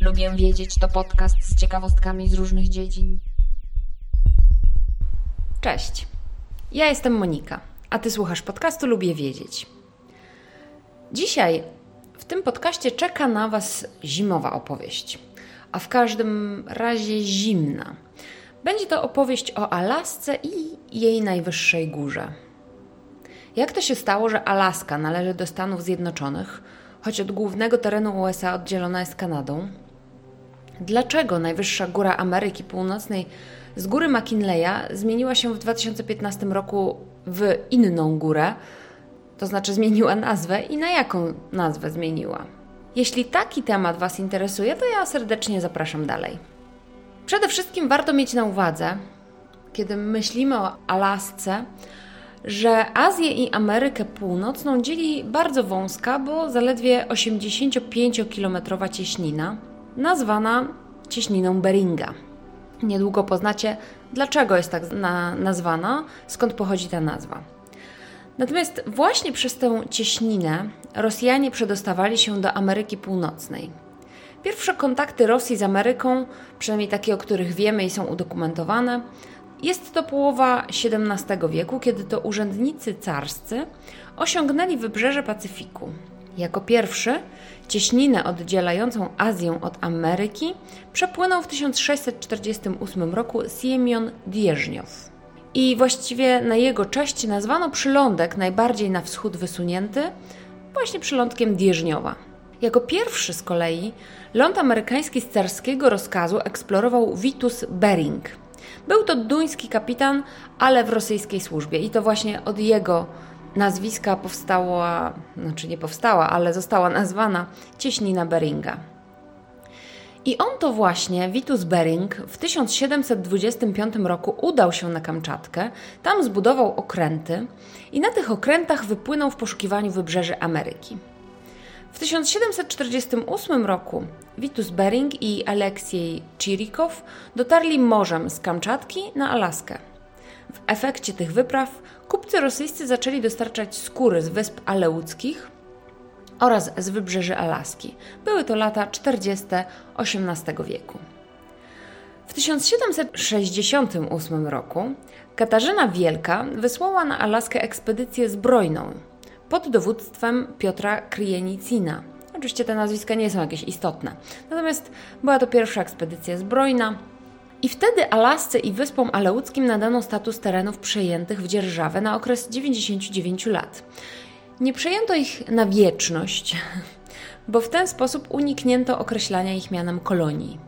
Lubię wiedzieć to podcast z ciekawostkami z różnych dziedzin. Cześć. Ja jestem Monika, a ty słuchasz podcastu Lubię wiedzieć. Dzisiaj w tym podcaście czeka na was zimowa opowieść, a w każdym razie zimna. Będzie to opowieść o Alasce i jej najwyższej górze. Jak to się stało, że Alaska należy do Stanów Zjednoczonych, choć od głównego terenu USA oddzielona jest Kanadą? Dlaczego najwyższa góra Ameryki Północnej z góry McKinleya zmieniła się w 2015 roku w inną górę, to znaczy zmieniła nazwę i na jaką nazwę zmieniła? Jeśli taki temat Was interesuje, to ja serdecznie zapraszam dalej. Przede wszystkim warto mieć na uwadze, kiedy myślimy o Alasce, że Azję i Amerykę Północną dzieli bardzo wąska, bo zaledwie 85-kilometrowa cieśnina, nazwana cieśniną Beringa. Niedługo poznacie, dlaczego jest tak na, nazwana, skąd pochodzi ta nazwa. Natomiast właśnie przez tę cieśninę Rosjanie przedostawali się do Ameryki Północnej. Pierwsze kontakty Rosji z Ameryką, przynajmniej takie, o których wiemy i są udokumentowane, jest to połowa XVII wieku, kiedy to urzędnicy carscy osiągnęli wybrzeże Pacyfiku. Jako pierwszy cieśninę oddzielającą Azję od Ameryki przepłynął w 1648 roku Siemion Dieżniow. I właściwie na jego cześć nazwano przylądek najbardziej na wschód wysunięty właśnie przylądkiem Dieżniowa. Jako pierwszy z kolei ląd amerykański z carskiego rozkazu eksplorował Vitus Bering. Był to duński kapitan, ale w rosyjskiej służbie i to właśnie od jego nazwiska powstała, znaczy nie powstała, ale została nazwana cieśnina Beringa. I on to właśnie, Vitus Bering, w 1725 roku udał się na Kamczatkę, tam zbudował okręty i na tych okrętach wypłynął w poszukiwaniu wybrzeży Ameryki. W 1748 roku Vitus Bering i Aleksiej Chirikow dotarli morzem z Kamczatki na Alaskę. W efekcie tych wypraw kupcy rosyjscy zaczęli dostarczać skóry z wysp aleuckich oraz z wybrzeży Alaski. Były to lata 40. XVIII wieku. W 1768 roku Katarzyna Wielka wysłała na Alaskę ekspedycję zbrojną pod dowództwem Piotra Kryjenicina. Oczywiście te nazwiska nie są jakieś istotne. Natomiast była to pierwsza ekspedycja zbrojna, i wtedy Alasce i Wyspom Aleuckim nadano status terenów przejętych w dzierżawę na okres 99 lat. Nie przejęto ich na wieczność, bo w ten sposób uniknięto określania ich mianem kolonii.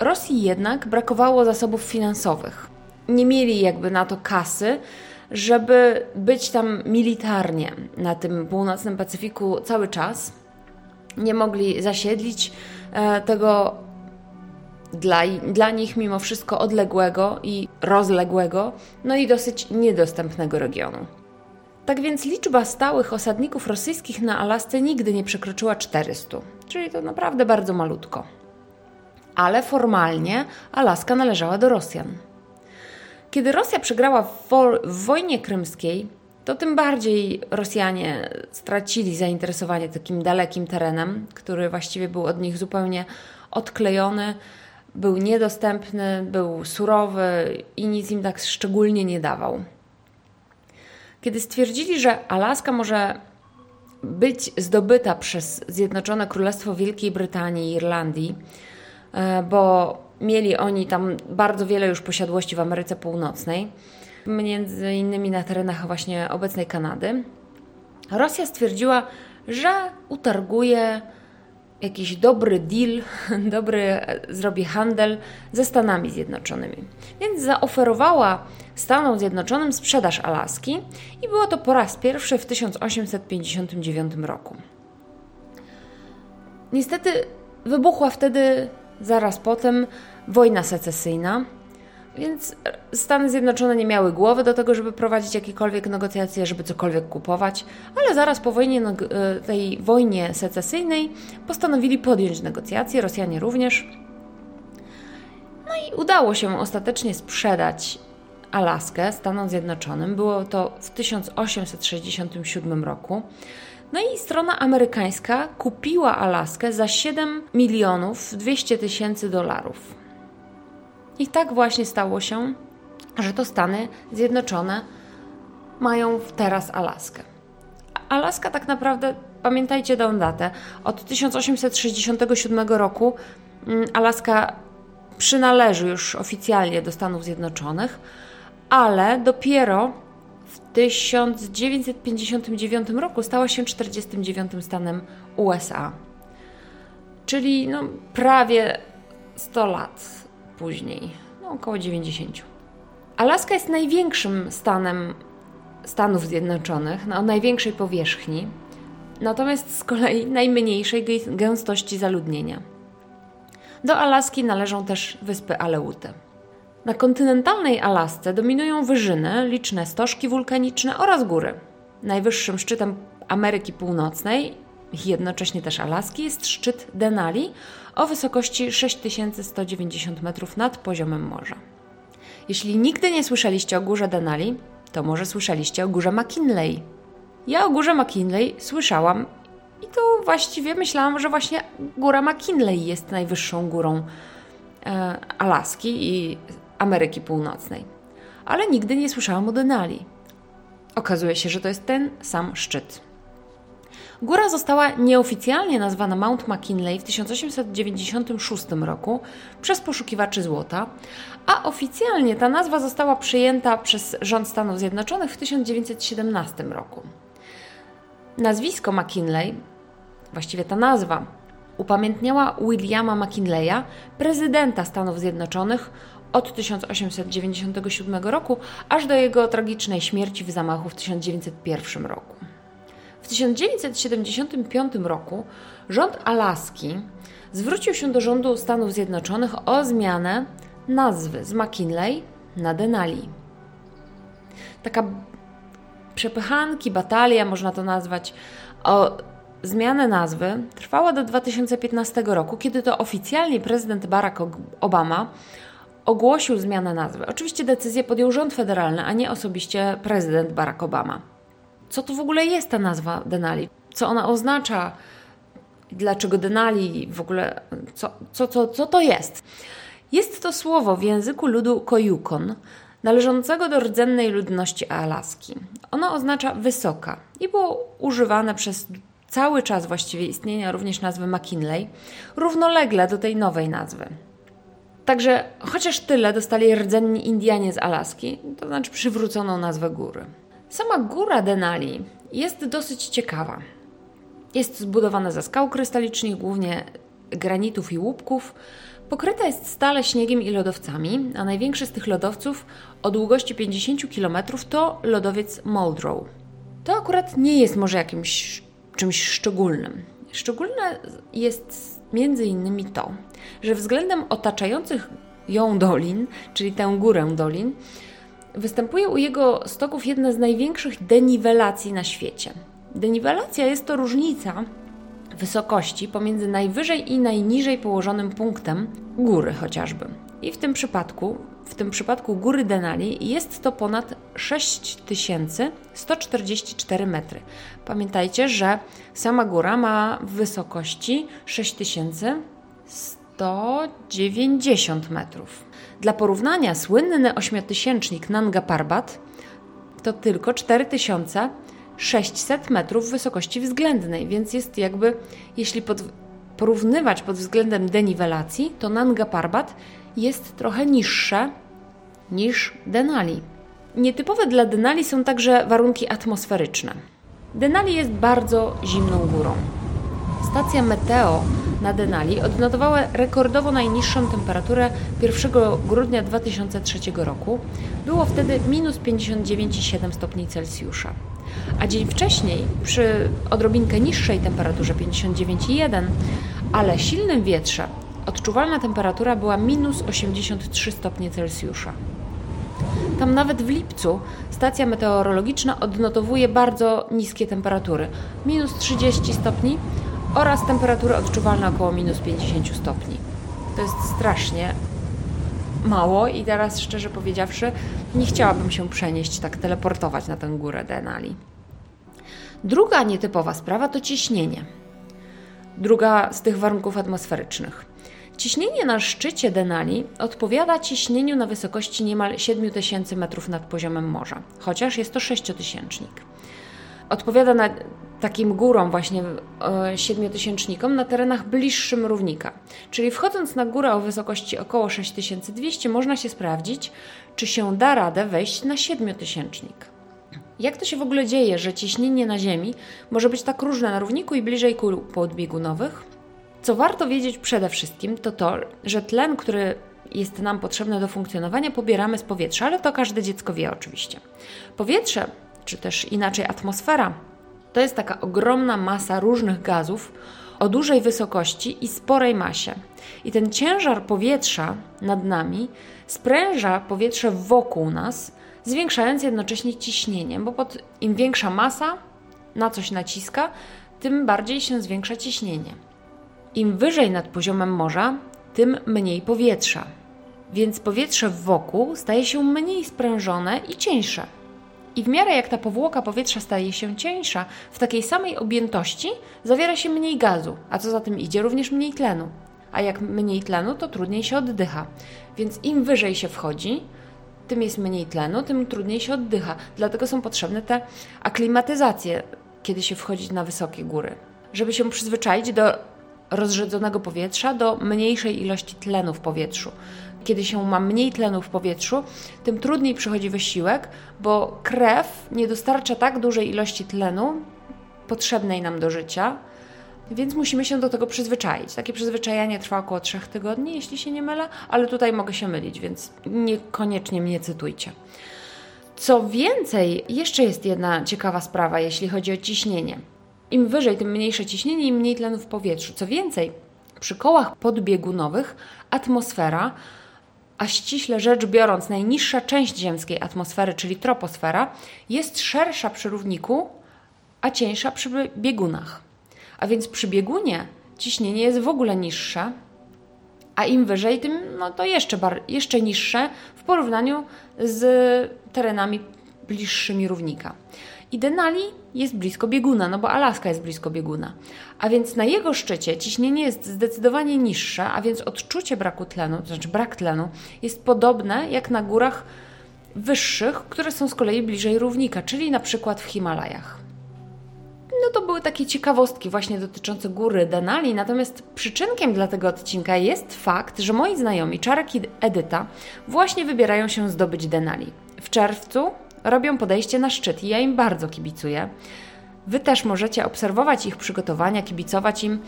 Rosji jednak brakowało zasobów finansowych. Nie mieli jakby na to kasy, żeby być tam militarnie na tym północnym Pacyfiku cały czas. Nie mogli zasiedlić e, tego dla, dla nich mimo wszystko odległego i rozległego, no i dosyć niedostępnego regionu. Tak więc liczba stałych osadników rosyjskich na Alasce nigdy nie przekroczyła 400, czyli to naprawdę bardzo malutko. Ale formalnie Alaska należała do Rosjan. Kiedy Rosja przegrała w, wo w wojnie krymskiej, to tym bardziej Rosjanie stracili zainteresowanie takim dalekim terenem, który właściwie był od nich zupełnie odklejony, był niedostępny, był surowy i nic im tak szczególnie nie dawał. Kiedy stwierdzili, że Alaska może być zdobyta przez Zjednoczone Królestwo Wielkiej Brytanii i Irlandii, e, bo mieli oni tam bardzo wiele już posiadłości w Ameryce Północnej, między innymi na terenach właśnie obecnej Kanady, Rosja stwierdziła, że utarguje jakiś dobry deal, dobry zrobi handel ze Stanami Zjednoczonymi. Więc zaoferowała Stanom Zjednoczonym sprzedaż Alaski i było to po raz pierwszy w 1859 roku. Niestety wybuchła wtedy zaraz potem wojna secesyjna, więc Stany Zjednoczone nie miały głowy do tego, żeby prowadzić jakiekolwiek negocjacje, żeby cokolwiek kupować, ale zaraz po wojnie, e, tej wojnie secesyjnej postanowili podjąć negocjacje, Rosjanie również. i udało się ostatecznie sprzedać Alaskę Stanom Zjednoczonym. Było to w 1867 roku. No i strona amerykańska kupiła Alaskę za 7 milionów 200 tysięcy dolarów. I tak właśnie stało się, że to Stany Zjednoczone mają teraz Alaskę. Alaska tak naprawdę, pamiętajcie tę datę, od 1867 roku mm, Alaska przynależy już oficjalnie do Stanów Zjednoczonych, ale dopiero w 1959 roku stała się 49 stanem USA. Czyli no, prawie 100 lat później, no, około 90. Alaska jest największym stanem Stanów Zjednoczonych, no, o największej powierzchni, natomiast z kolei najmniejszej gęstości zaludnienia. Do Alaski należą też wyspy Aleuty. Na kontynentalnej Alasce dominują wyżyny, liczne stożki wulkaniczne oraz góry. Najwyższym szczytem Ameryki Północnej jednocześnie też Alaski jest szczyt Denali o wysokości 6190 metrów nad poziomem morza. Jeśli nigdy nie słyszeliście o górze Denali, to może słyszeliście o górze McKinley. Ja o górze McKinley słyszałam i to właściwie myślałam, że właśnie góra McKinley jest najwyższą górą e, Alaski i Ameryki Północnej. Ale nigdy nie słyszałam o Denali. Okazuje się, że to jest ten sam szczyt. Góra została nieoficjalnie nazwana Mount McKinley w 1896 roku przez poszukiwaczy złota, a oficjalnie ta nazwa została przyjęta przez rząd Stanów Zjednoczonych w 1917 roku. Nazwisko McKinley, właściwie ta nazwa, upamiętniała Williama McKinleya, prezydenta Stanów Zjednoczonych od 1897 roku aż do jego tragicznej śmierci w zamachu w 1901 roku. W 1975 roku rząd Alaski zwrócił się do rządu Stanów Zjednoczonych o zmianę nazwy z McKinley na Denali. Taka przepychanki, batalia, można to nazwać, o zmianę nazwy trwała do 2015 roku, kiedy to oficjalnie prezydent Barack Obama ogłosił zmianę nazwy. Oczywiście decyzję podjął rząd federalny, a nie osobiście prezydent Barack Obama. Co to w ogóle jest ta nazwa Denali? Co ona oznacza? Dlaczego Denali w ogóle? Co, co, co, co to jest? Jest to słowo w języku ludu Koyukon, należącego do rdzennej ludności Alaski. Ono oznacza wysoka i było używane przez cały czas właściwie istnienia również nazwy McKinley, równolegle do tej nowej nazwy. Także chociaż tyle dostali rdzenni Indianie z Alaski, to znaczy przywróconą nazwę góry. Sama góra Denali jest dosyć ciekawa. Jest zbudowana ze skał krystalicznych, głównie granitów i łupków. Pokryta jest stale śniegiem i lodowcami, a największy z tych lodowców o długości 50 km to lodowiec Muldrow. To akurat nie jest może jakimś czymś szczególnym. Szczególne jest między innymi to, że względem otaczających ją dolin, czyli tę górę dolin, występuje u jego stoków jedna z największych deniwelacji na świecie. Deniwelacja jest to różnica wysokości pomiędzy najwyżej i najniżej położonym punktem góry chociażby. I w tym przypadku, w tym przypadku góry Denali jest to ponad 6144 metry. Pamiętajcie, że sama góra ma wysokości 6190 metrów. Dla porównania słynny ośmiotysięcznik Nanga Parbat to tylko 4600 metrów wysokości względnej, więc jest jakby, jeśli pod, porównywać pod względem deniwelacji, to Nanga Parbat jest trochę niższe niż Denali. Nietypowe dla Denali są także warunki atmosferyczne. Denali jest bardzo zimną górą. Stacja Meteo na Denali odnotowała rekordowo najniższą temperaturę 1 grudnia 2003 roku. Było wtedy minus 59,7 stopni Celsjusza. A dzień wcześniej, przy odrobinkę niższej temperaturze 59,1, ale silnym wietrze, odczuwalna temperatura była minus 83 stopnie Celsjusza. Tam nawet w lipcu stacja meteorologiczna odnotowuje bardzo niskie temperatury minus 30 stopni oraz temperatura odczuwalna około minus 50 stopni. To jest strasznie mało i teraz szczerze powiedziawszy nie chciałabym się przenieść, tak teleportować na tę górę Denali. Druga nietypowa sprawa to ciśnienie. Druga z tych warunków atmosferycznych. Ciśnienie na szczycie Denali odpowiada ciśnieniu na wysokości niemal 7000 metrów nad poziomem morza, chociaż jest to sześciotysięcznik. Odpowiada na takim górom, właśnie e, siedmiotysięcznikom, na terenach bliższym równika. Czyli wchodząc na górę o wysokości około 6200 można się sprawdzić, czy się da radę wejść na siedmiotysięcznik. Jak to się w ogóle dzieje, że ciśnienie na Ziemi może być tak różne na równiku i bliżej kul podbiegunowych? Co warto wiedzieć przede wszystkim, to to, że tlen, który jest nam potrzebny do funkcjonowania, pobieramy z powietrza, ale to każde dziecko wie oczywiście. Powietrze, czy też inaczej atmosfera, to jest taka ogromna masa różnych gazów o dużej wysokości i sporej masie. I ten ciężar powietrza nad nami spręża powietrze wokół nas, zwiększając jednocześnie ciśnienie, bo pod, im większa masa na coś naciska, tym bardziej się zwiększa ciśnienie. Im wyżej nad poziomem morza, tym mniej powietrza, więc powietrze wokół staje się mniej sprężone i cieńsze. I w miarę jak ta powłoka powietrza staje się cieńsza, w takiej samej objętości zawiera się mniej gazu, a co za tym idzie również mniej tlenu. A jak mniej tlenu, to trudniej się oddycha. Więc im wyżej się wchodzi, tym jest mniej tlenu, tym trudniej się oddycha. Dlatego są potrzebne te aklimatyzacje, kiedy się wchodzi na wysokie góry. Żeby się przyzwyczaić do rozrzedzonego powietrza, do mniejszej ilości tlenu w powietrzu. Kiedy się ma mniej tlenu w powietrzu, tym trudniej przychodzi wysiłek, bo krew nie dostarcza tak dużej ilości tlenu potrzebnej nam do życia, więc musimy się do tego przyzwyczaić. Takie przyzwyczajanie trwa około 3 tygodni, jeśli się nie mylę, ale tutaj mogę się mylić, więc niekoniecznie mnie cytujcie. Co więcej, jeszcze jest jedna ciekawa sprawa, jeśli chodzi o ciśnienie. Im wyżej, tym mniejsze ciśnienie, im mniej tlenu w powietrzu. Co więcej, przy kołach podbiegunowych atmosfera, a ściśle rzecz biorąc, najniższa część ziemskiej atmosfery, czyli troposfera, jest szersza przy równiku, a cieńsza przy biegunach. A więc przy biegunie ciśnienie jest w ogóle niższe, a im wyżej, tym no to jeszcze, bar- jeszcze niższe w porównaniu z terenami bliższymi równika. I Denali jest blisko bieguna, no bo Alaska jest blisko bieguna. A więc na jego szczycie ciśnienie jest zdecydowanie niższe, a więc odczucie braku tlenu, to znaczy brak tlenu, jest podobne jak na górach wyższych, które są z kolei bliżej równika, czyli na przykład w Himalajach. No to były takie ciekawostki właśnie dotyczące góry Denali, natomiast przyczynkiem dla tego odcinka jest fakt, że moi znajomi Czarek i Edyta właśnie wybierają się zdobyć Denali. W czerwcu robią podejście na szczyt i ja im bardzo kibicuję. Wy też możecie obserwować ich przygotowania, kibicować im.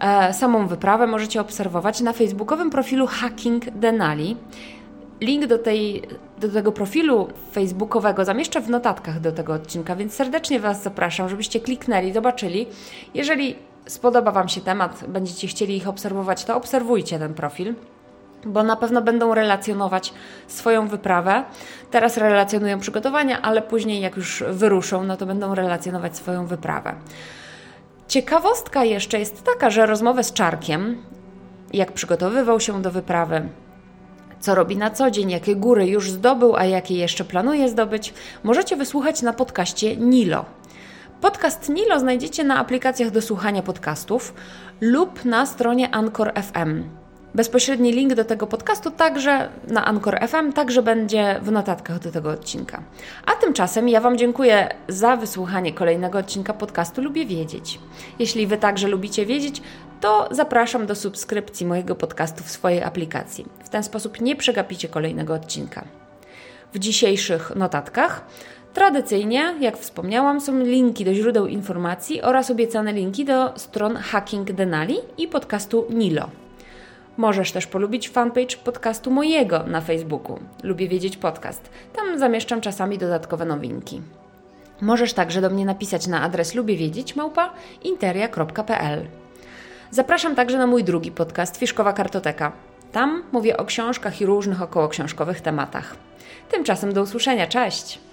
E, samą wyprawę możecie obserwować na facebookowym profilu Hacking Denali. Link do, tej, do tego profilu facebookowego zamieszczę w notatkach do tego odcinka, więc serdecznie Was zapraszam, żebyście kliknęli, zobaczyli. Jeżeli spodoba Wam się temat, będziecie chcieli ich obserwować, to obserwujcie ten profil bo na pewno będą relacjonować swoją wyprawę. Teraz relacjonują przygotowania, ale później, jak już wyruszą, no to będą relacjonować swoją wyprawę. Ciekawostka jeszcze jest taka, że rozmowę z Czarkiem, jak przygotowywał się do wyprawy, co robi na co dzień, jakie góry już zdobył, a jakie jeszcze planuje zdobyć, możecie wysłuchać na podcaście Nilo. Podcast Nilo znajdziecie na aplikacjach do słuchania podcastów lub na stronie Anchor FM. Bezpośredni link do tego podcastu także na Anchor FM, także będzie w notatkach do tego odcinka. A tymczasem ja Wam dziękuję za wysłuchanie kolejnego odcinka podcastu Lubię Wiedzieć. Jeśli Wy także lubicie wiedzieć, to zapraszam do subskrypcji mojego podcastu w swojej aplikacji. W ten sposób nie przegapicie kolejnego odcinka. W dzisiejszych notatkach Tradycyjnie, jak wspomniałam, są linki do źródeł informacji oraz obiecane linki do stron Hacking Denali i podcastu Nilo. Możesz też polubić fanpage podcastu mojego na Facebooku. Lubię wiedzieć podcast. Tam zamieszczam czasami dodatkowe nowinki. Możesz także do mnie napisać na adres lubiewiedzieć małpa interia.pl. Zapraszam także na mój drugi podcast Fiszkowa Kartoteka. Tam mówię o książkach i różnych okołoksiążkowych tematach. Tymczasem do usłyszenia, cześć!